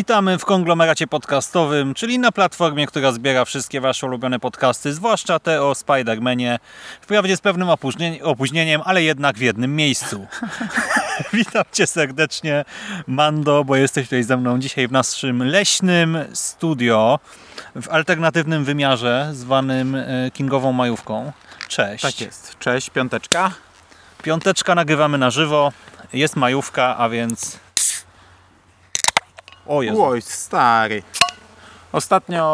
Witamy w konglomeracie podcastowym, czyli na platformie, która zbiera wszystkie Wasze ulubione podcasty, zwłaszcza te o Spider-Manie. Wprawdzie z pewnym opóźnieniem, ale jednak w jednym miejscu. Witam Cię serdecznie, Mando, bo jesteś tutaj ze mną dzisiaj w naszym leśnym studio w alternatywnym wymiarze zwanym e, Kingową Majówką. Cześć. Tak jest. Cześć, piąteczka. Piąteczka nagrywamy na żywo. Jest majówka, a więc o Jezu. Oj, stary. Ostatnio,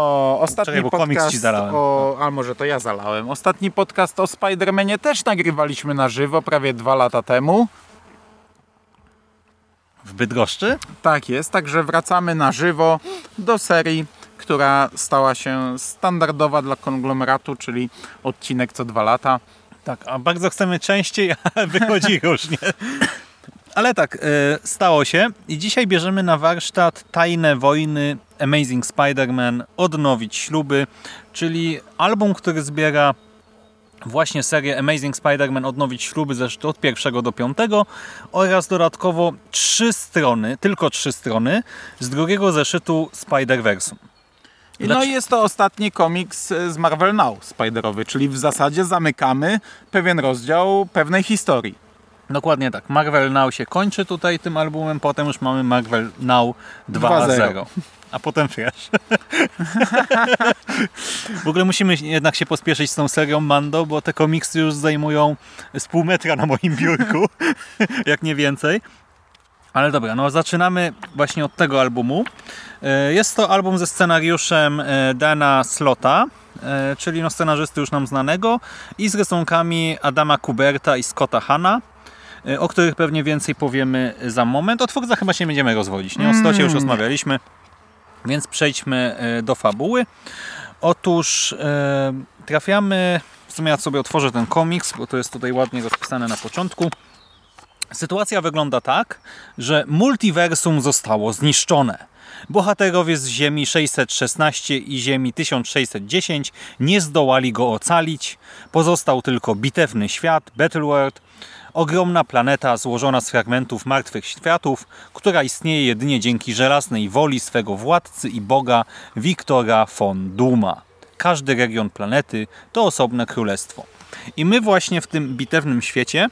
ostatni Czekaj, bo podcast ci zalałem. o, a może to ja zalałem. Ostatni podcast o Spider-Manie też nagrywaliśmy na żywo prawie dwa lata temu. W Bydgoszczy? Tak jest, także wracamy na żywo do serii, która stała się standardowa dla konglomeratu, czyli odcinek co dwa lata. Tak, a bardzo chcemy częściej, a wychodzi różnie. Ale tak, e, stało się i dzisiaj bierzemy na warsztat Tajne Wojny Amazing Spider-Man Odnowić Śluby, czyli album, który zbiera właśnie serię Amazing Spider-Man Odnowić Śluby zresztą od pierwszego do piątego oraz dodatkowo trzy strony, tylko trzy strony z drugiego zeszytu Spider-Versum. No i jest to ostatni komiks z Marvel Now Spiderowy, czyli w zasadzie zamykamy pewien rozdział pewnej historii. Dokładnie tak. Marvel Now się kończy tutaj tym albumem, potem już mamy Marvel Now 2.0. A potem wiesz. w ogóle musimy jednak się pospieszyć z tą serią Mando, bo te komiksy już zajmują z pół metra na moim biurku, jak nie więcej. Ale dobra, no zaczynamy właśnie od tego albumu. E, jest to album ze scenariuszem e, Dana Slota, e, czyli no scenarzysty już nam znanego i z rysunkami Adama Kuberta i Scotta Hanna. E, o których pewnie więcej powiemy za moment. O twórcach chyba się nie będziemy rozwodzić. Nie? O Stocie już mm. rozmawialiśmy, więc przejdźmy e, do fabuły. Otóż e, trafiamy, w sumie ja sobie otworzę ten komiks, bo to jest tutaj ładnie rozpisane na początku. Sytuacja wygląda tak, że multiversum zostało zniszczone. Bohaterowie z Ziemi 616 i Ziemi 1610 nie zdołali go ocalić. Pozostał tylko bitewny świat, Battleworld, Ogromna planeta złożona z fragmentów martwych światów, która istnieje jedynie dzięki żelaznej woli swego władcy i boga Wiktora von Duma. Każdy region planety to osobne królestwo. I my właśnie w tym bitewnym świecie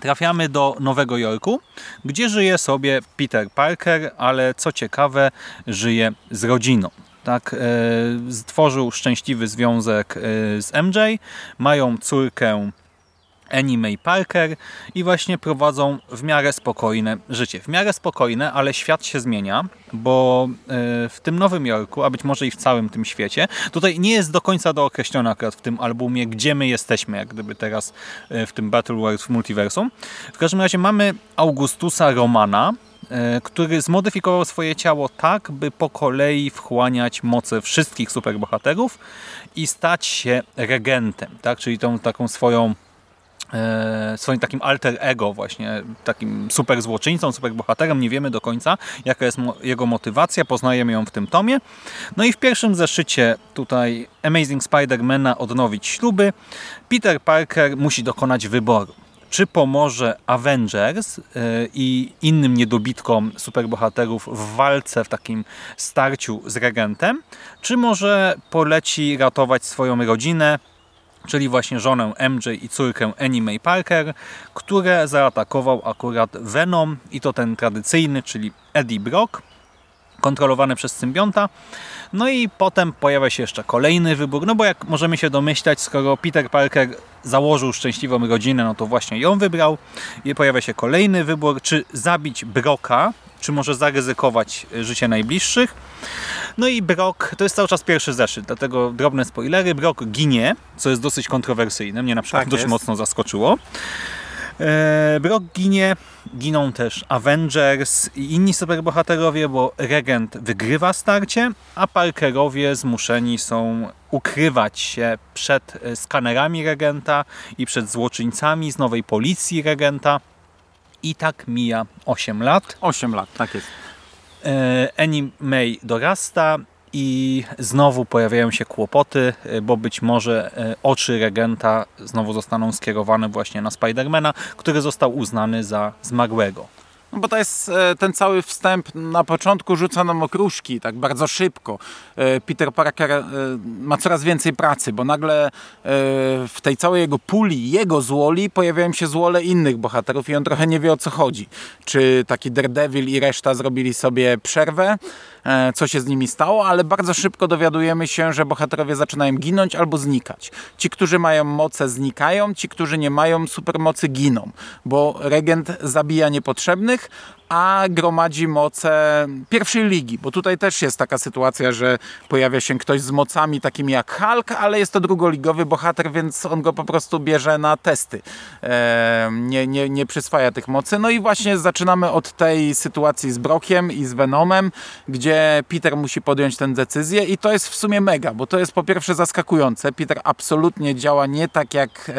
trafiamy do Nowego Jorku, gdzie żyje sobie Peter Parker, ale co ciekawe, żyje z rodziną. Tak, e, stworzył szczęśliwy związek e, z MJ, mają córkę Annie May Parker i właśnie prowadzą w miarę spokojne życie. W miarę spokojne, ale świat się zmienia, bo e, w tym Nowym Jorku, a być może i w całym tym świecie, tutaj nie jest do końca dookreślone akurat w tym albumie, gdzie my jesteśmy, jak gdyby teraz e, w tym Battle World w Multiversum. W każdym razie mamy Augustusa Romana, e, który zmodyfikował swoje ciało tak, by po kolei wchłaniać moce wszystkich superbohaterów i stać się regentem, tak? czyli tą taką swoją swoim takim alter ego właśnie, takim super złoczyńcą, super bohaterem. Nie wiemy do końca, jaka jest jego motywacja. Poznajemy ją w tym tomie. No i w pierwszym zeszycie tutaj Amazing Spider-Mana odnowić śluby. Peter Parker musi dokonać wyboru. Czy pomoże Avengers e, i innym niedobitkom superbohaterów w walce, w takim starciu z regentem, czy może poleci ratować swoją rodzinę, czyli właśnie żonę MJ i córkę Annie May Parker, które zaatakował akurat Venom i to ten tradycyjny, czyli Eddie Brock, kontrolowany przez symbionta. No i potem pojawia się jeszcze kolejny wybór, no bo jak możemy się domyślać, skoro Peter Parker założył szczęśliwą rodzinę, no to właśnie ją wybrał. I pojawia się kolejny wybór, czy zabić Broka, czy może zaryzykować życie najbliższych. No i Brock, to jest cały czas pierwszy zeszyt, dlatego drobne spoilery. Brock ginie, co jest dosyć kontrowersyjne, mnie na przykład tak dość jest. mocno zaskoczyło. E, Brock ginie, giną też Avengers i inni superbohaterowie, bo Regent wygrywa starcie, a Parkerowie zmuszeni są ukrywać się przed e, skanerami Regenta i przed złoczyńcami z nowej policji Regenta. I tak mija 8 lat. 8 lat, tak jest. E, Annie May dorasta i znowu pojawiają się kłopoty, e, bo być może e, oczy regenta znowu zostaną skierowane właśnie na Spidermana, który został uznany za zmarłego. No bo to jest e, ten cały wstęp na początku rzuca nam okruszki, tak bardzo szybko. E, Peter Parker e, ma coraz więcej pracy, bo nagle w tej całej jego puli, jego złoli pojawiają się złole innych bohaterów i on trochę nie wie o co chodzi. Czy taki Daredevil i reszta zrobili sobie przerwę, co się z nimi stało, ale bardzo szybko dowiadujemy się, że bohaterowie zaczynają ginąć albo znikać. Ci, którzy mają moce znikają, ci, którzy nie mają supermocy giną, bo regent zabija niepotrzebnych, a gromadzi moce pierwszej ligi, bo tutaj też jest taka sytuacja, że pojawia się ktoś z mocami takimi jak Hulk, ale jest to drugoligowy bohater, więc on go po prostu bierze na testy. E, nie, nie, nie przyswaja tych mocy. No i właśnie zaczynamy od tej sytuacji z Brokiem i z Venomem, gdzie Peter musi podjąć tę decyzję i to jest w sumie mega, bo to jest po pierwsze zaskakujące. Peter absolutnie działa nie tak jak e,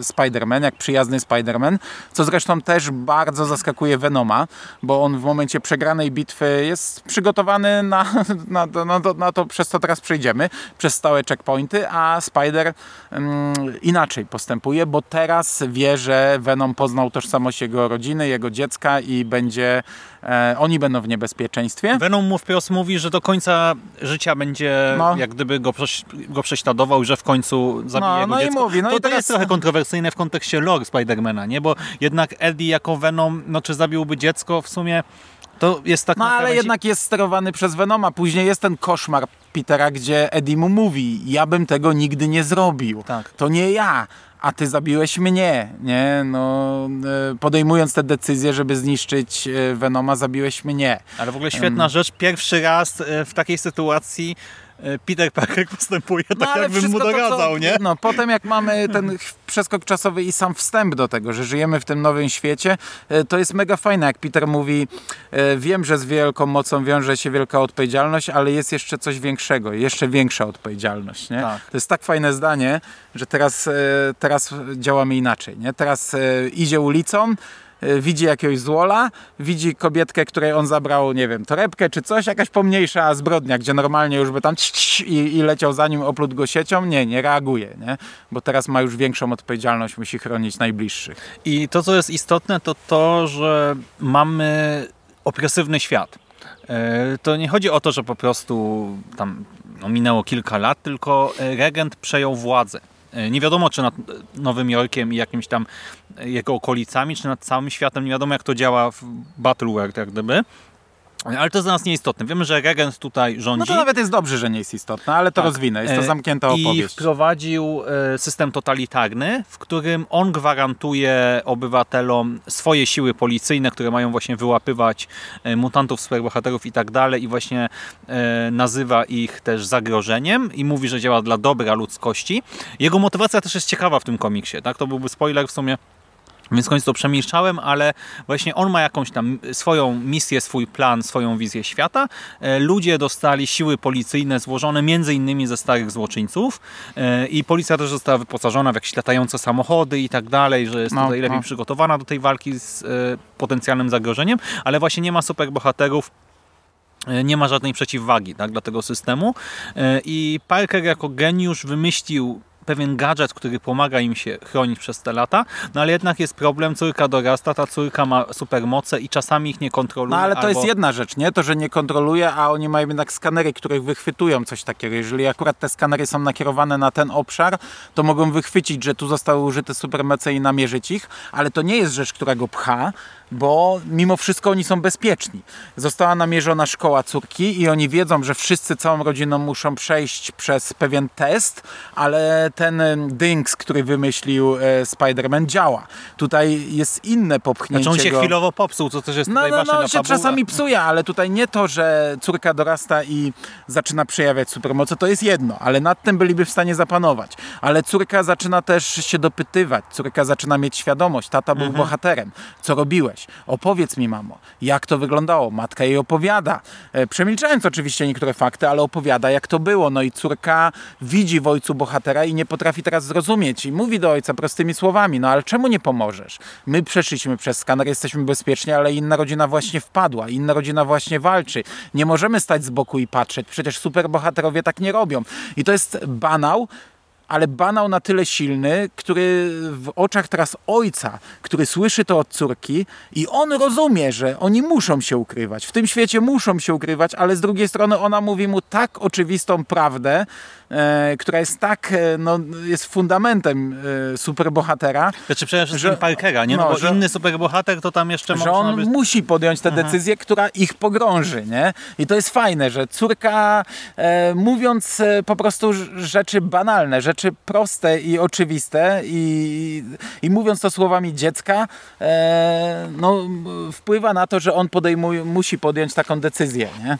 Spider-Man, jak przyjazny Spider-Man, co zresztą też bardzo zaskakuje Venoma, bo on w momencie przegranej bitwy jest przygotowany na, na, na, to, na to, przez co teraz przejdziemy, przez stałe checkpointy, a Spider um, inaczej postępuje, bo teraz wie, że Venom poznał tożsamość jego rodziny, jego dziecka i będzie e, oni będą w niebezpieczeństwie. Venom mu wprost mówi, że do końca życia będzie no. jak gdyby go, go prześladował i że w końcu zabije no, no dziecko. I mówi, no to, i to jest trochę kontrowersyjne w kontekście lore Spidermana, nie? Bo jednak Eddie jako Venom, no czy zabiłby dziecko, w sumie to jest tak No ale jednak jest sterowany przez Venoma. Później jest ten koszmar Petera, gdzie Eddie mu mówi, ja bym tego nigdy nie zrobił. Tak. To nie ja a ty zabiłeś mnie, nie? No, e, podejmując te decyzje, żeby zniszczyć e, Venoma, zabiłeś mnie. Ale w ogóle świetna um. rzecz, pierwszy raz e, w takiej sytuacji Peter Parker postępuje no, tak, jakbym mu dogadzał, co, nie? No, potem jak mamy ten przeskok czasowy i sam wstęp do tego, że żyjemy w tym nowym świecie, e, to jest mega fajne, jak Peter mówi, e, wiem, że z wielką mocą wiąże się wielka odpowiedzialność, ale jest jeszcze coś większego, jeszcze większa odpowiedzialność, nie? Tak. To jest tak fajne zdanie, że teraz, teraz działamy inaczej, nie? Teraz idzie ulicą, E, widzi jakiegoś złola, widzi kobietkę, której on zabrał, nie wiem, torebkę czy coś, jakaś pomniejsza zbrodnia, gdzie normalnie już by tam i, i leciał za nim, oplótł go siecią. Nie, nie reaguje, nie? bo teraz ma już większą odpowiedzialność, musi chronić najbliższych. I to, co jest istotne, to to, że mamy opresywny świat. E, to nie chodzi o to, że po prostu tam no, minęło kilka lat, tylko regent przejął władzę. E, nie wiadomo, czy nad Nowym Jorkiem i jakimś tam jego okolicami, czy nad całym światem. Nie wiadomo, jak to działa w Battleworld, jak gdyby. Ale to dla nas nieistotne. Wiemy, że regent tutaj rządzi. No to nawet jest dobrze, że nie jest istotne, ale to tak. rozwinę. Jest to e, zamknięta opowieść. I wprowadził e, system totalitarny, w którym on gwarantuje obywatelom swoje siły policyjne, które mają właśnie wyłapywać e, mutantów, superbohaterów i tak dalej i właśnie nazywa ich też zagrożeniem i mówi, że działa dla dobra ludzkości. Jego motywacja też jest ciekawa w tym komiksie. Tak? To byłby spoiler w sumie więc końcu to przemilczałem, ale właśnie on ma jakąś tam swoją misję, swój plan, swoją wizję świata. E, ludzie dostali siły policyjne złożone między innymi ze starych złoczyńców e, i policja też została wyposażona w jakieś latające samochody i tak dalej, że jest no, tutaj lepiej no. przygotowana do tej walki z e, potencjalnym zagrożeniem, ale właśnie nie ma superbohaterów, nie ma żadnej przeciwwagi tak, dla tego systemu i Parker jako geniusz wymyślił pewien gadżet, który pomaga im się chronić przez te lata, no ale jednak jest problem, córka dorasta, ta córka ma supermoce i czasami ich nie kontroluje. No ale to albo... jest jedna rzecz, nie? To, że nie kontroluje, a oni mają jednak skanery, których wychwytują coś takiego. Jeżeli akurat te skanery są nakierowane na ten obszar, to mogą wychwycić, że tu zostały użyte supermoce i namierzyć ich, ale to nie jest rzecz, która go pcha, bo mimo wszystko oni są bezpieczni. Została namierzona szkoła córki i oni wiedzą, że wszyscy całą rodziną muszą przejść przez pewien test, ale ten dings, który wymyślił e, Spider-Man działa. Tutaj jest inne popchnięcie Znaczy on się go. chwilowo popsuł, co też jest no, no, no, się czasami psuje, ale tutaj nie to, że córka dorasta i zaczyna przejawiać supermoce, to jest jedno, ale nad tym byliby w stanie zapanować. Ale córka zaczyna też się dopytywać, córka zaczyna mieć świadomość, tata był mhm. bohaterem, co robiłeś? Opowiedz mi, mamo, jak to wyglądało. Matka jej opowiada. E, przemilczając oczywiście niektóre fakty, ale opowiada, jak to było. No i córka widzi w ojcu bohatera i nie potrafi teraz zrozumieć. I mówi do ojca prostymi słowami, no ale czemu nie pomożesz? My przeszliśmy przez skaner, jesteśmy bezpieczni, ale inna rodzina właśnie wpadła. Inna rodzina właśnie walczy. Nie możemy stać z boku i patrzeć. Przecież superbohaterowie tak nie robią. I to jest banał, ale banał na tyle silny, który w oczach teraz ojca, który słyszy to od córki i on rozumie, że oni muszą się ukrywać. W tym świecie muszą się ukrywać, ale z drugiej strony ona mówi mu tak oczywistą prawdę, e, która jest tak, e, no, jest fundamentem e, superbohatera, Znaczy przede wszystkim Że- Parkera, nie? No, no, bo że- inny superbohater to tam jeszcze że on by... musi podjąć tę decyzję, która ich pogrąży, nie? I to jest fajne, że córka e, mówiąc e, po prostu rzeczy banalne, rzeczy proste i oczywiste i, i mówiąc to słowami dziecka, e, no, wpływa na to, że on podejmuje, musi podjąć taką decyzję, nie?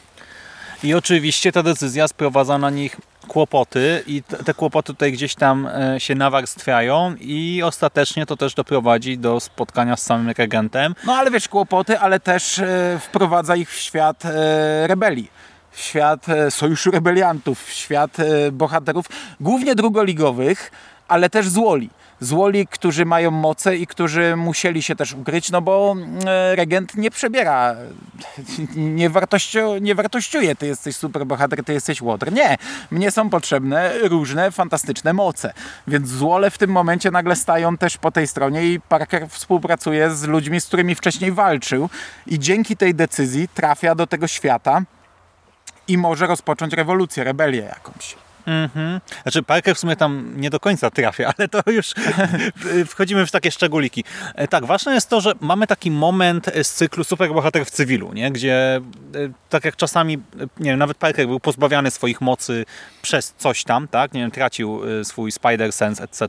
I oczywiście ta decyzja sprowadza na nich kłopoty i te te kłopoty tutaj gdzieś tam e, się nawarstwiają i ostatecznie to też doprowadzi do spotkania z samym regentem. No ale wiesz, kłopoty, ale też e, wprowadza ich w świat e, rebelii. W świat e, sojuszu rebeliantów, w świat e, bohaterów, głównie drugoligowych, ale też złoli. Złoli, którzy mają moce i którzy musieli się też ukryć, no bo e, regent nie przebiera, nie, wartościu, nie wartościuje, ty jesteś superbohater, ty jesteś łotr. Nie, mnie są potrzebne różne fantastyczne moce. Więc złole w tym momencie nagle stają też po tej stronie i Parker współpracuje z ludźmi, z którymi wcześniej walczył i dzięki tej decyzji trafia do tego świata i może rozpocząć rewolucję, rebelię jakąś. Mhm. Znaczy Parker w sumie tam nie do końca trafia, ale to już wchodzimy w takie szczególiki. E, Tak, ważne jest to, że mamy taki moment z cyklu superbohater w cywilu, nie? gdzie e, tak jak czasami, e, nie wiem, nawet Parker był pozbawiany swoich mocy przez coś tam, tak? Nie wiem, tracił e, swój spider sense, etc.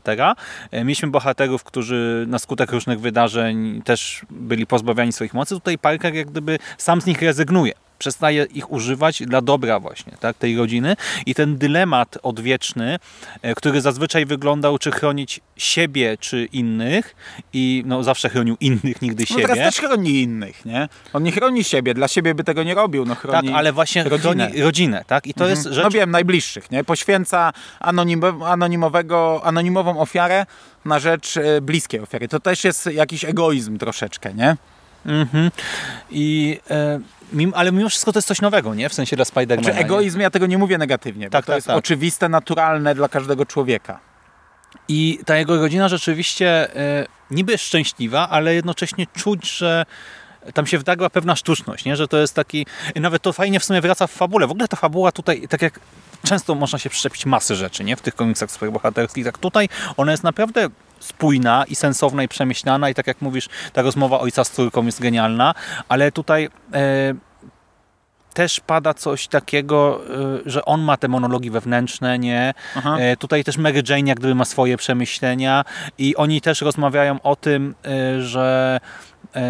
E, Mieliśmy bohaterów, którzy na skutek różnych wydarzeń też byli pozbawiani swoich mocy. Tutaj Parker jak gdyby sam z nich rezygnuje przestaje ich używać dla dobra właśnie tak, tej rodziny i ten dylemat odwieczny, e, który zazwyczaj wyglądał czy chronić siebie czy innych i no zawsze chronił innych, nigdy No teraz siebie. też chroni innych, nie? On nie chroni siebie, dla siebie by tego nie robił, no Tak, chroni ale właśnie rodzinę. chroni rodzinę, tak? I to jest Mhm. rzecz, No wiem, najbliższych, nie? Poświęca anonimo, anonimowego, anonimową ofiarę na rzecz e, bliskiej ofiary. To też jest jakiś egoizm troszeczkę, nie? Mhm. I, e, ale mimo wszystko to jest coś nowego, nie? W sensie dla Spidermana. Czy nie? egoizm, ja tego nie mówię negatywnie, Tak, to tak, jest tak. oczywiste, naturalne dla każdego człowieka. I ta jego rodzina rzeczywiście e, niby szczęśliwa, ale jednocześnie czuć, że tam się wdarła pewna sztuczność, nie? że to jest taki... Nawet to fajnie w sumie wraca w fabule. W ogóle ta fabuła tutaj, tak jak często można się przyczepić masy rzeczy nie? w tych komiksach superbohaterskich, tak tutaj ona jest naprawdę spójna i sensowna i przemyślana i tak jak mówisz, ta rozmowa ojca z córką jest genialna, ale tutaj... E, też pada coś takiego, y, że on ma te monologi wewnętrzne, nie? Aha. E, Tutaj też Mary Jane jak gdyby ma swoje przemyślenia i oni też rozmawiają o tym, y, że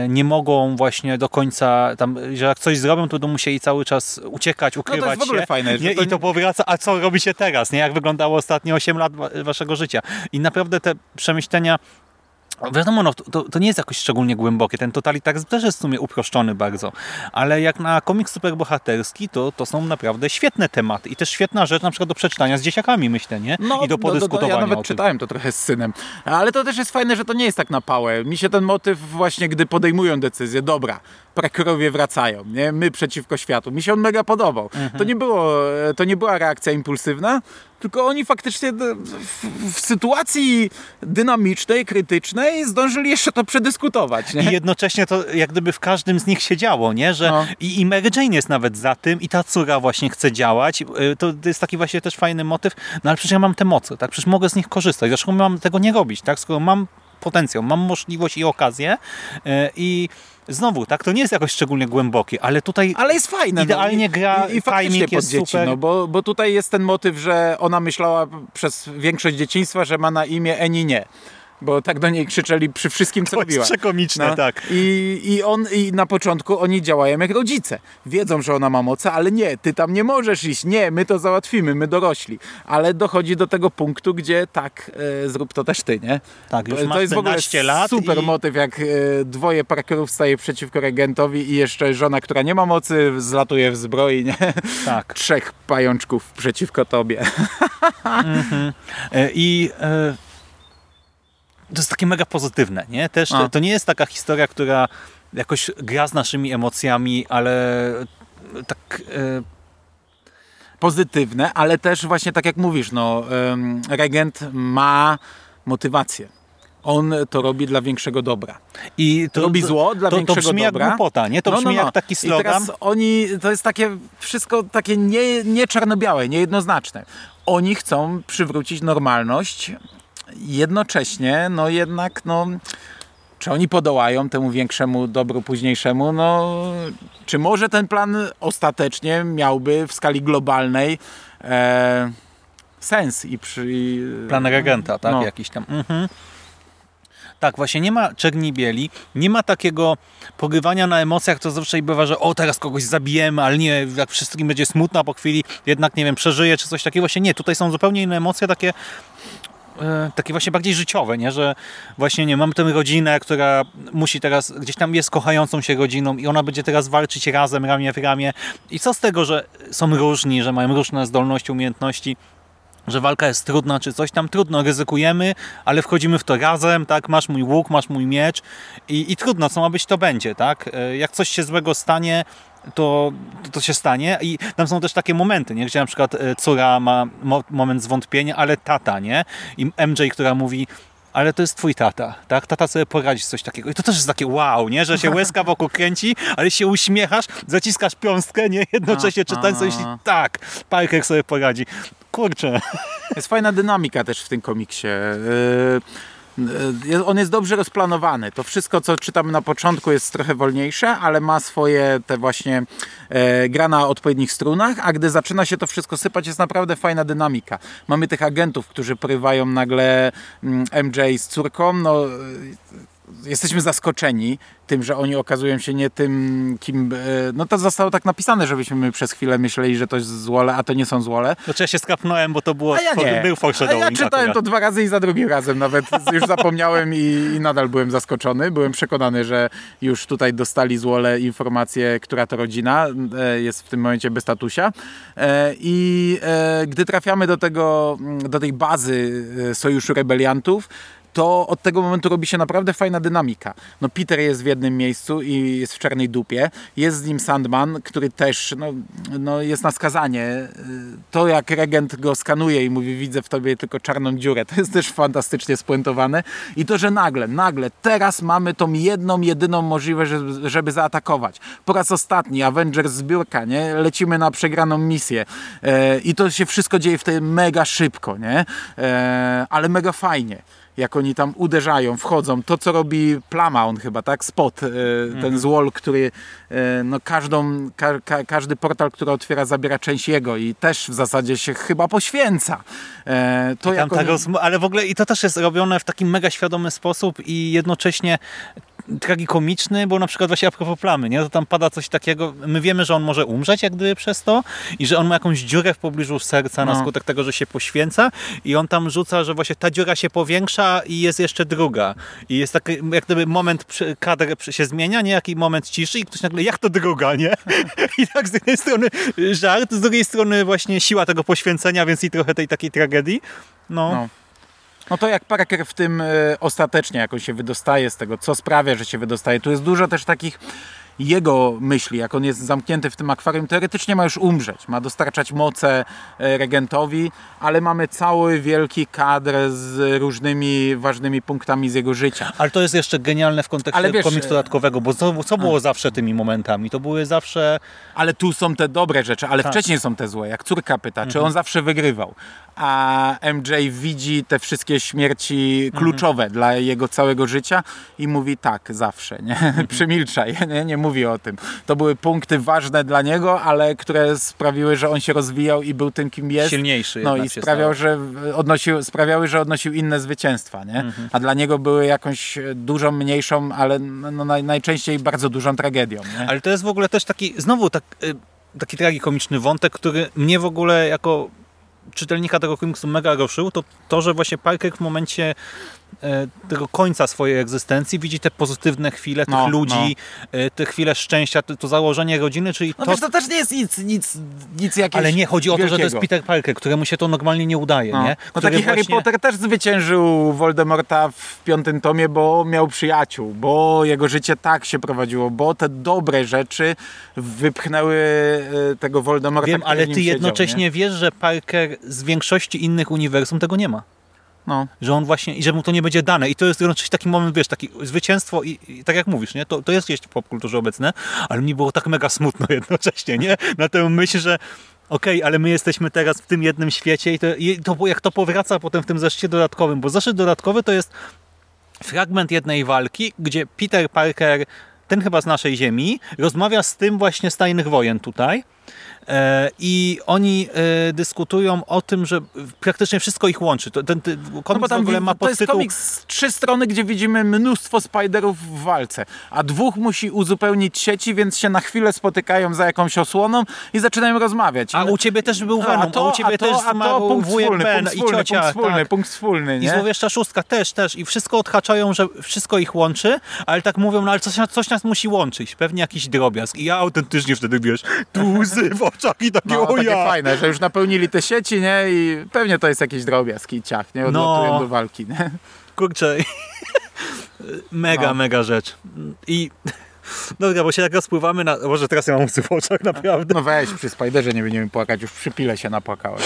nie mogą właśnie do końca, tam, że jak coś zrobią, to będą musieli cały czas uciekać, ukrywać No jest w ogóle się. fajne, nie? to I to powraca, a co robicie teraz? Nie? Jak wyglądało ostatnie 8 lat wa- waszego życia? I naprawdę te przemyślenia Wiadomo, no, to, to nie jest jakoś szczególnie głębokie. Ten totalitaryzm też jest w sumie uproszczony bardzo. Ale jak na komiks superbohaterski, to, to są naprawdę świetne tematy. I też świetna rzecz na przykład do przeczytania z dzieciakami, myślę, nie? I do podyskutowania Ja nawet czytałem to trochę z synem. Ale to też jest fajne, że to nie jest tak na pałę. Mi się ten motyw właśnie, gdy podejmują decyzję, dobra, Parkerowie wracają, nie? My przeciwko światu. Mi się on mega podobał. Mhm. To, nie było, to nie była reakcja impulsywna, tylko oni faktycznie w, w sytuacji dynamicznej, krytycznej zdążyli jeszcze to przedyskutować, nie? I jednocześnie to jak gdyby w każdym z nich się działo, nie? Że No. i, i Mary Jane jest nawet za tym i ta córa właśnie chce działać. Y, To, to jest taki właśnie też fajny motyw. No ale przecież ja mam te moce, tak? Przecież mogę z nich korzystać. Dlaczego mam tego nie robić, tak? Skoro mam potencjał, mam możliwość i okazję y, i znowu, tak? To nie jest jakoś szczególnie głębokie, ale tutaj Ale jest fajne. Idealnie no. gra, I, i faktycznie timing pod jest dzieci, super. no, bo, bo tutaj jest ten motyw, że ona myślała przez większość dzieciństwa, że ma na imię Eni nie. Bo tak do niej krzyczeli przy wszystkim, co to robiła. przekomiczne, No. tak. I, I on i na początku oni działają jak rodzice. Wiedzą, że ona ma moce, ale nie, ty tam nie możesz iść. Nie, my to załatwimy, my dorośli. Ale dochodzi do tego punktu, gdzie tak, e, zrób to też ty, nie? Tak, już to masz jest w ogóle 14 lat super i- motyw, jak e, dwoje Parkerów staje przeciwko regentowi i jeszcze żona, która nie ma mocy, zlatuje w zbroi, nie? Tak. Trzech pajączków przeciwko tobie. E, I e, to jest takie mega pozytywne, nie? Też to, to nie jest taka historia, która jakoś gra z naszymi emocjami, ale tak e, pozytywne, ale też właśnie tak jak mówisz, no, regent ma motywację. On to robi dla większego dobra. I to robi zło dla to, większego to brzmi dobra. jak głupota, nie? To No, brzmi no, no. jak taki I slogan. teraz oni, to jest takie wszystko takie nie, nie czarno-białe, niejednoznaczne. Oni chcą przywrócić normalność, jednocześnie, no jednak, no, czy oni podołają temu większemu dobru późniejszemu, no, czy może ten plan ostatecznie miałby w skali globalnej e, sens i przy... I, Plan regenta, tak? No. Jakiś tam. Mhm. Tak, właśnie nie ma czerni bieli, nie ma takiego pogrywania na emocjach, to zawsze bywa, że o, teraz kogoś zabijemy, ale nie, jak wszystkim będzie smutno, a po chwili jednak, nie wiem, przeżyje, czy coś takiego. Właśnie nie, tutaj są zupełnie inne emocje, takie takie właśnie bardziej życiowe, nie? że właśnie nie mamy tę rodzinę, która musi teraz, gdzieś tam jest kochającą się rodziną i ona będzie teraz walczyć razem, ramię w ramię. I co z tego, że są różni, że mają różne zdolności, umiejętności, że walka jest trudna czy coś tam, trudno, ryzykujemy, ale wchodzimy w to razem, tak, masz mój łuk, masz mój miecz i, i trudno, co ma być, to będzie, tak, E, jak coś się złego stanie, to, to, to się stanie i tam są też takie momenty, nie? gdzie na przykład e, córa ma mo moment zwątpienia, ale tata, nie? I MJ, która mówi, ale to jest twój tata, tak? Tata sobie poradzi z coś takiego. I to też jest takie wow, nie? Że się łezka wokół kręci, ale się uśmiechasz, zaciskasz piąstkę, nie? Jednocześnie czytając a. myśli, tak, Parker sobie poradzi. Kurczę. Jest fajna dynamika też w tym komiksie. Yy, On jest dobrze rozplanowany. To wszystko, co czytamy na początku, jest trochę wolniejsze, ale ma swoje te właśnie e, gra na odpowiednich strunach, a gdy zaczyna się to wszystko sypać, jest naprawdę fajna dynamika. Mamy tych agentów, którzy porywają nagle mm, MJ z córką. No, jesteśmy zaskoczeni tym, że oni okazują się nie tym, kim... e, No to zostało tak napisane, żebyśmy przez chwilę myśleli, że to jest złole, a to nie są złole. Znaczy ja się skapnąłem, bo to było, A ja nie. był A ja czytałem akurat. to dwa razy i za drugim razem nawet już zapomniałem i, i nadal byłem zaskoczony. Byłem przekonany, że już tutaj dostali z Wole informację, która to rodzina e, jest w tym momencie bez statusia. E, I gdy trafiamy do tego, mm, do tej bazy Sojuszu Rebeliantów, to od tego momentu robi się naprawdę fajna dynamika. No Peter jest w jednym miejscu i jest w czarnej dupie. Jest z nim Sandman, który też no, no jest na skazanie. To jak regent go skanuje i mówi widzę w tobie tylko czarną dziurę, to jest też fantastycznie spuentowane. I to, że nagle, nagle, teraz mamy tą jedną, jedyną możliwość, żeby, zaatakować. Po raz ostatni Avengers zbiórka, nie? Lecimy na przegraną misję. E, I to się wszystko dzieje wtedy mega szybko, nie? E, ale mega fajnie jak oni tam uderzają, wchodzą. To, co robi Plama, on chyba, tak? Spot, e, ten złol, który e, no każdą, ka, ka, każdy portal, który otwiera, zabiera część jego i też w zasadzie się chyba poświęca. E, to Tam jak ta oni... rozm- ale w ogóle i to też jest robione w taki mega świadomy sposób i jednocześnie tragikomiczny, bo na przykład właśnie a propos plamy, nie? To tam pada coś takiego, my wiemy, że on może umrzeć jak gdyby przez to i że on ma jakąś dziurę w pobliżu serca na No. skutek tego, że się poświęca i on tam rzuca, że właśnie ta dziura się powiększa i jest jeszcze druga. I jest taki jak gdyby moment, kadr się zmienia, nie? Jaki moment ciszy i ktoś nagle, jak to druga, nie? I tak z jednej strony żart, z drugiej strony właśnie siła tego poświęcenia, więc i trochę tej takiej tragedii. No. No. No to jak Parker w tym e, ostatecznie, jak on się wydostaje z tego, co sprawia, że się wydostaje. Tu jest dużo też takich jego myśli, jak on jest zamknięty w tym akwarium, teoretycznie ma już umrzeć, ma dostarczać moce e, regentowi, ale mamy cały wielki kadr z różnymi ważnymi punktami z jego życia. Ale to jest jeszcze genialne w kontekście Ale wiesz, komiksu e, dodatkowego, bo co, co było zawsze tymi momentami? To były zawsze... Ale tu są te dobre rzeczy, ale Tak. wcześniej są te złe. Jak córka pyta, czy on zawsze wygrywał, a MJ widzi te wszystkie śmierci kluczowe dla jego całego życia i mówi tak, zawsze, nie? Przemilczaj, nie? nie mówi o tym. To były punkty ważne dla niego, ale które sprawiły, że on się rozwijał i był tym, kim jest. Silniejszy No i sprawiał, że odnosił, sprawiały, że odnosił inne zwycięstwa, nie? A dla niego były jakąś dużą, mniejszą, ale no, naj, najczęściej bardzo dużą tragedią, nie? Ale to jest w ogóle też taki, znowu tak, y, taki tragikomiczny wątek, który mnie w ogóle jako czytelnika tego komiksu mega ruszył, to to, że właśnie Parker w momencie e, tego końca swojej egzystencji, widzi te pozytywne chwile No, tych ludzi, e, te chwile szczęścia, to, to założenie rodziny, czyli No to... wiesz, to też nie jest nic, nic, nic jakiegoś ale nie, chodzi o to, że to jest. Peter Parker, któremu się to normalnie nie udaje, No. nie? No taki Harry właśnie- Potter też zwyciężył Voldemorta w piątym tomie, bo miał przyjaciół, bo jego życie tak się prowadziło, bo te dobre rzeczy wypchnęły e, tego Voldemorta, Wiem, ale ty siedział, jednocześnie nie? wiesz, że Parker z większości innych uniwersum tego nie ma. No. Że on właśnie, i że mu to nie będzie dane. I to jest jednocześnie taki moment, wiesz, taki zwycięstwo i, i tak jak mówisz, nie? To, to jest gdzieś w popkulturze obecne, ale mi było tak mega smutno jednocześnie, nie? Na tę myśl, że okej, ale my jesteśmy teraz w tym jednym świecie i to, i to jak to powraca potem w tym zeszycie dodatkowym, bo zeszyt dodatkowy to jest fragment jednej walki, gdzie Peter Parker, ten chyba z naszej ziemi, rozmawia z tym właśnie z Tajnych Wojen tutaj i oni e, dyskutują o tym, że praktycznie wszystko ich łączy. To, ten, ten No komiks bo tam w ogóle ma to jest podtytuł... komiks z trzy strony, gdzie widzimy mnóstwo Spiderów w walce, a dwóch musi uzupełnić sieci, więc się na chwilę spotykają za jakąś osłoną i zaczynają rozmawiać. A u ciebie też był Venom, a, u ciebie też a to punkt wspólny, punkt i wspólny, ciocia. punkt wspólny, tak. punkt wspólny, I nie? złowieszcza szóstka też, też. I wszystko odhaczają, że wszystko ich łączy, ale tak mówią, no ale coś, coś nas musi łączyć. Pewnie jakiś drobiazg. I ja autentycznie wtedy, wiesz, tu łzy w oczach i takie, No, o takie fajne, że już napełnili te sieci, nie? I pewnie to jest jakiś drobiazg i ciach, nie? Odlatują No. do walki, nie? Kurczę. mega, No. mega rzecz. I... Dobra, bo się tak rozpływamy na... Może teraz ja mam łzy w oczach, naprawdę. No weź, przy Spiderze nie będziemy płakać, już przy pile się napłakałeś.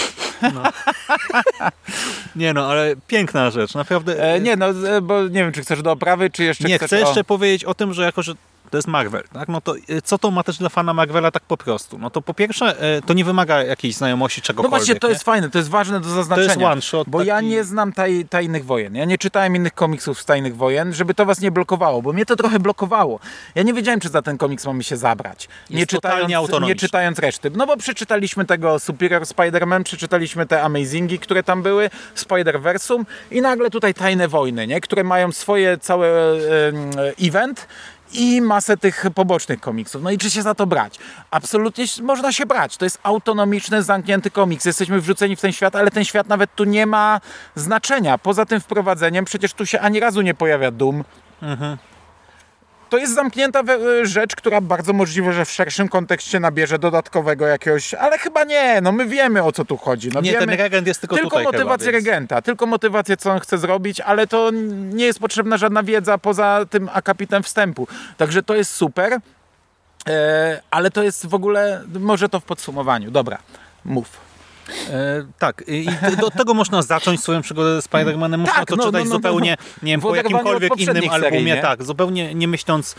Nie no, ale piękna rzecz, naprawdę. E, nie, no, e, bo nie wiem, czy chcesz do oprawy, czy jeszcze Nie, chcesz chcę o... jeszcze powiedzieć o tym, że jako, że to jest Marvel, tak? No to y, co to ma też dla fana Marvela tak po prostu? No to po pierwsze, y, to nie wymaga jakiejś znajomości No czegokolwiek. właśnie, to nie? jest fajne, to jest ważne do zaznaczenia. one shot Bo ja taki- nie znam taj, Tajnych Wojen. Ja nie czytałem innych komiksów z Tajnych Wojen, żeby to was nie blokowało, bo mnie to trochę blokowało. Ja nie wiedziałem, czy za ten komiks mamy się zabrać. Nie Jest czytając, nie czytając reszty. No bo przeczytaliśmy tego Superior Spider-Man, przeczytaliśmy te Amazingi, które tam były, Spider-Versum i nagle tutaj Tajne Wojny, nie? które mają swoje całe em, event i masę tych pobocznych komiksów. No i czy się za to brać? Absolutnie można się brać. To jest autonomiczny, zamknięty komiks. Jesteśmy wrzuceni w ten świat, ale ten świat nawet tu nie ma znaczenia. Poza tym wprowadzeniem przecież tu się ani razu nie pojawia Doom. To jest zamknięta we- rzecz, która bardzo możliwe, że w szerszym kontekście nabierze dodatkowego jakiegoś, ale chyba nie, no my wiemy o co tu chodzi. No Nie, wiemy, ten regent jest tylko, tylko motywację chyba, więc... regenta, tylko motywację, co on chce zrobić, ale to nie jest potrzebna żadna wiedza poza tym akapitem wstępu. Także to jest super, e, ale to jest w ogóle, może to w podsumowaniu. Dobra, mów. E, tak, i do tego można zacząć swoją przygodę z Spider-Manem. Można Tak, to no, czytać no, no, zupełnie, nie wiem, po od jakimkolwiek innym albumie, serii, tak, zupełnie nie myśląc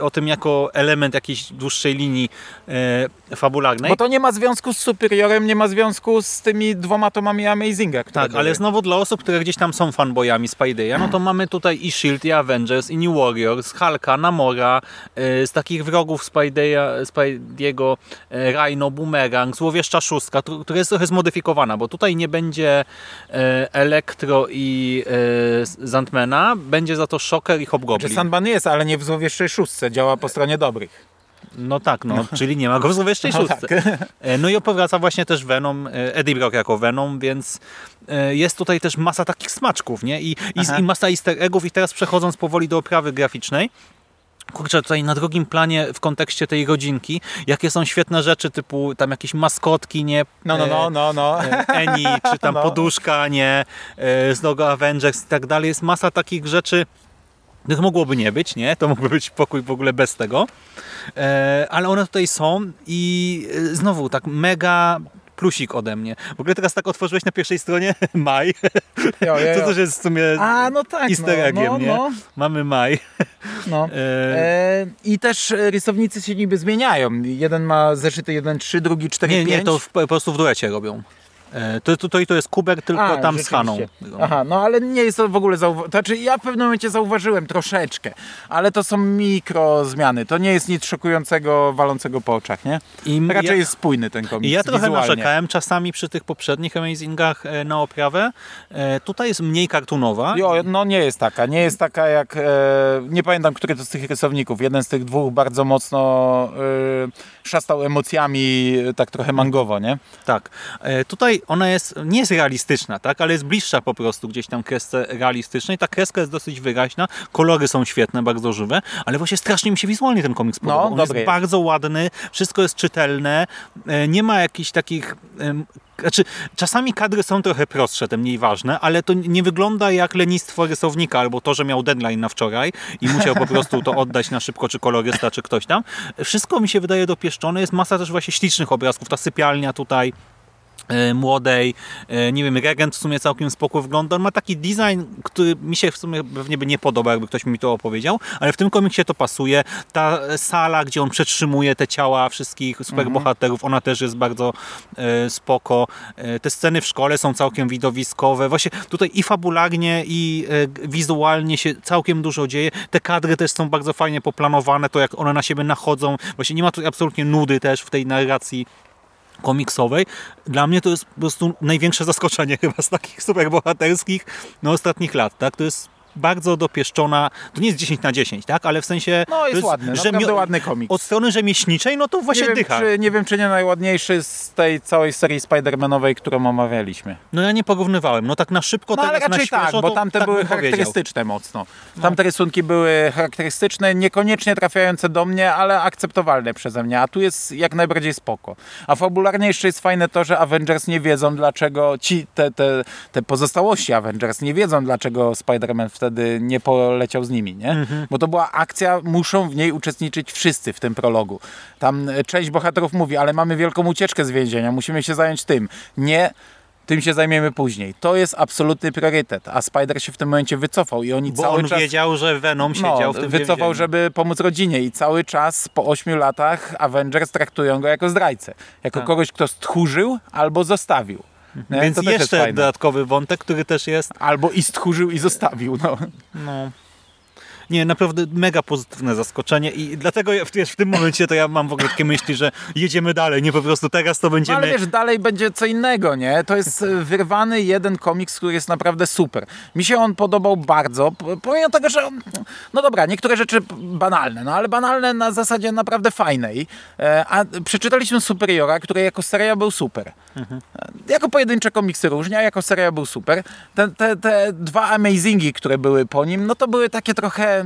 o tym jako element jakiejś dłuższej linii e, fabularnej. Bo to nie ma związku z Superiorem, nie ma związku z tymi dwoma tomami Amazinga, Tak, były. ale znowu dla osób, które gdzieś tam są fanboyami Spidey'a, no to mamy tutaj i S.H.I.E.L.D., i Avengers, i New Warriors, Hulka, Namora, e, z takich wrogów Spidey'a, Spidey'ego, e, Rhino, Boomerang, Złowieszcza Szóstka, która jest trochę zmodyfikowana, bo tutaj nie będzie e, Elektro i e, Zantmana, będzie za to Shocker i Hobgoblin. Sandman jest, ale nie w złowieszczej szóstce, działa po stronie dobrych. No tak, no, czyli nie ma go w Złowieszczej No Szóstce. E, No i opowiada właśnie też Venom, e, Eddie Brock jako Venom, więc e, jest tutaj też masa takich smaczków, nie? I, i, i masa easter eggów i teraz przechodząc powoli do oprawy graficznej, Kurczę, tutaj na drugim planie w kontekście tej rodzinki, jakie są świetne rzeczy, typu tam jakieś maskotki, nie? No, no, no, no, no. Eni, czy tam No. poduszka, nie? Z logo Avengers i tak dalej. Jest masa takich rzeczy, których mogłoby nie być, nie? To mógłby być pokój w ogóle bez tego. E, ale one tutaj są i e, znowu tak mega plusik ode mnie. W ogóle teraz tak otworzyłeś na pierwszej stronie maj, Jo, jo, jo. też jest w sumie A, no tak, easter no, eggiem, no, nie? no, Mamy maj. no. E, E, I też rysownicy się niby zmieniają. Jeden ma zeszyty 1-3, drugi 4-5. nie, nie, to w, po prostu w duecie robią. E, to, to, to, to jest Kuber, tylko A, tam z. Haną. Aha, no ale nie jest to w ogóle zauwa- to znaczy ja w pewnym momencie zauważyłem troszeczkę, ale to są mikro zmiany. To nie jest nic szokującego, walącego po oczach, nie? I Raczej ja, jest spójny ten komiks ja trochę wizualnie. narzekałem czasami przy tych poprzednich Amazingach e, na oprawę. E, Tutaj jest mniej kartunowa. Jo, no nie jest taka, nie jest taka jak, e, nie pamiętam, który to z tych rysowników, jeden z tych dwóch bardzo mocno e, szastał emocjami, e, tak trochę mangowo, nie? Tak. Tutaj ona jest, nie jest realistyczna, tak, ale jest bliższa po prostu gdzieś tam kresce realistycznej. Ta kreska jest dosyć wyraźna, kolory są świetne, bardzo żywe, ale właśnie strasznie mi się wizualnie ten komiks podoba. On dobry jest bardzo ładny, wszystko jest czytelne, e, nie ma jakichś takich... Znaczy, czasami kadry są trochę prostsze, te mniej ważne, ale to nie wygląda jak lenistwo rysownika, albo to, że miał deadline na wczoraj i musiał po prostu to oddać na szybko, czy kolorysta, czy ktoś tam. Wszystko mi się wydaje dopieszczone, jest masa też właśnie ślicznych obrazków, ta sypialnia tutaj, młodej, e, nie wiem, Regent w sumie całkiem spoko wygląda. On ma taki design, który mi się w sumie pewnie by nie podobał, jakby ktoś mi to opowiedział, ale w tym komiksie to pasuje. Ta sala, gdzie on przetrzymuje te ciała wszystkich superbohaterów, ona też jest bardzo e, spoko. E, te sceny w szkole są całkiem widowiskowe. Właśnie tutaj i fabularnie, i e, wizualnie się całkiem dużo dzieje. Te kadry też są bardzo fajnie poplanowane, to jak one na siebie nachodzą. Właśnie nie ma tu absolutnie nudy też w tej narracji komiksowej. Dla mnie to jest po prostu największe zaskoczenie chyba z takich superbohaterskich no, ostatnich lat. Tak? To jest bardzo dopieszczona, to nie jest 10 na 10, tak? ale w sensie No, jest to ładny, naprawdę ładny. Od strony rzemieślniczej, no to właśnie Nie wiem, dycha. czy, nie wiem, czy nie najładniejszy z tej całej serii Spider-Manowej, którą omawialiśmy. No ja nie porównywałem, no tak na szybko No ale raczej tak, bo tamte tak były bym powiedział. charakterystyczne mocno. Tamte rysunki były charakterystyczne, niekoniecznie trafiające do mnie, ale akceptowalne przeze mnie, a tu jest jak najbardziej spoko. A fabularnie jeszcze jest fajne to, że Avengers nie wiedzą dlaczego, ci, te, te, te pozostałości Avengers nie wiedzą dlaczego Spider-Man wtedy nie poleciał z nimi, nie? Mhm. Bo to była akcja, muszą w niej uczestniczyć wszyscy w tym prologu. Tam e, część bohaterów mówi, ale mamy wielką ucieczkę z więzienia, musimy się zająć tym. Nie, tym się zajmiemy później. To jest absolutny priorytet, a Spider się w tym momencie wycofał i oni Bo cały on czas wiedział, że Venom siedział no, w tym wycofał, więzieniu. żeby pomóc rodzinie i cały czas po ośmiu latach Avengers traktują go jako zdrajcę. Jako Tak. kogoś, kto stchórzył albo zostawił. Nie? Więc jeszcze dodatkowy wątek, który też jest Albo i stchórzył i zostawił. No. No. Nie, naprawdę mega pozytywne zaskoczenie i dlatego ja, wiesz, w tym momencie to ja mam w ogóle takie myśli, że jedziemy dalej, nie po prostu teraz to No będziemy... ale wiesz, dalej będzie co innego, nie? To jest e, wyrwany jeden komiks, który jest naprawdę super. Mi się on podobał bardzo, pomimo tego, że on, no dobra, niektóre rzeczy banalne, no ale banalne na zasadzie naprawdę fajnej. E, A przeczytaliśmy Superiora, który jako seria był super. E, Jako pojedyncze komiksy a jako seria był super. Te, te, te dwa Amazingi, które były po nim, no to były takie trochę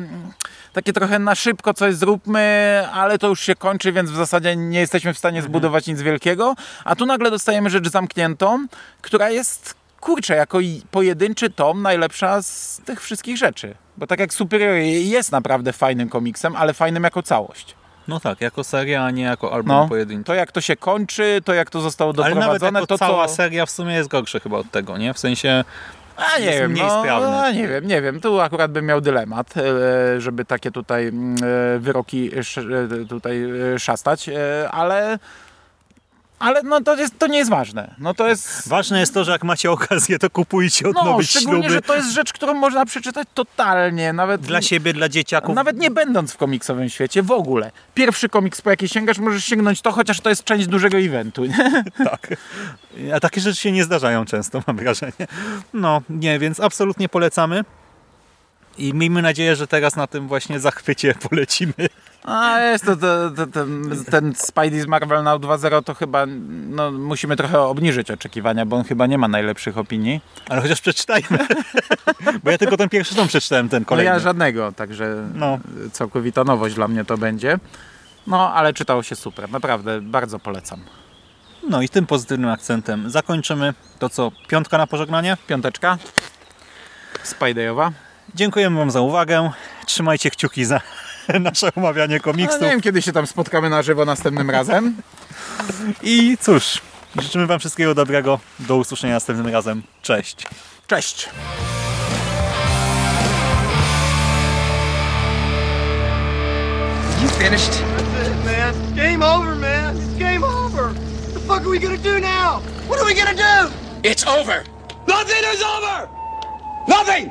takie trochę na szybko coś zróbmy, ale to już się kończy, więc w zasadzie nie jesteśmy w stanie zbudować nic wielkiego. A tu nagle dostajemy rzecz zamkniętą, która jest, kurczę, jako pojedynczy tom najlepsza z tych wszystkich rzeczy. Bo tak jak Superior jest naprawdę fajnym komiksem, ale fajnym jako całość. No tak, jako seria, a nie jako album No, pojedynczy. to jak to się kończy, to jak to zostało Ale nawet doprowadzone, to cała co... seria w sumie jest gorsze chyba od tego, nie? W sensie A nie jest wiem, mniej no, no, nie wiem, nie wiem. Tu akurat bym miał dylemat, e, żeby takie tutaj mm, e, wyroki e, tutaj szastać, ale ale no to, jest, to nie jest ważne. No to jest... ważne jest to, że jak macie okazję, to kupujcie No, odnowić szczególnie, śluby że to jest rzecz, którą można przeczytać totalnie, nawet... dla siebie, dla dzieciaków. Nawet nie będąc w komiksowym świecie, w ogóle. Pierwszy komiks, po jaki sięgasz, możesz sięgnąć to, chociaż to jest część dużego eventu. Nie? Tak. A takie rzeczy się nie zdarzają często, mam wrażenie. No, nie, więc absolutnie polecamy. I miejmy nadzieję, że teraz na tym właśnie zachwycie polecimy. A jest to, to, to, ten, ten Spidey z Marvel Now 2.0 to chyba no, musimy trochę obniżyć oczekiwania, bo on chyba nie ma najlepszych opinii. Ale chociaż przeczytajmy. Bo ja tylko ten pierwszy tom przeczytałem, ten No kolejny. ja żadnego, także No. całkowita nowość dla mnie to będzie. No, ale czytało się super, naprawdę bardzo polecam. No i tym pozytywnym akcentem zakończymy. To co, piątka na pożegnanie? Piąteczka, Spideyowa. Dziękujemy Wam za uwagę. Trzymajcie kciuki za nasze omawianie No, komiksów. nie wiem, kiedy się tam spotkamy na żywo następnym razem. I cóż, życzymy Wam wszystkiego dobrego. Do usłyszenia następnym razem. Cześć. Cześć! You finished? That's it, man. Game over, man. It's game over. What the fuck are we gonna do now? What are we gonna do? It's over. Nothing is over! Nothing!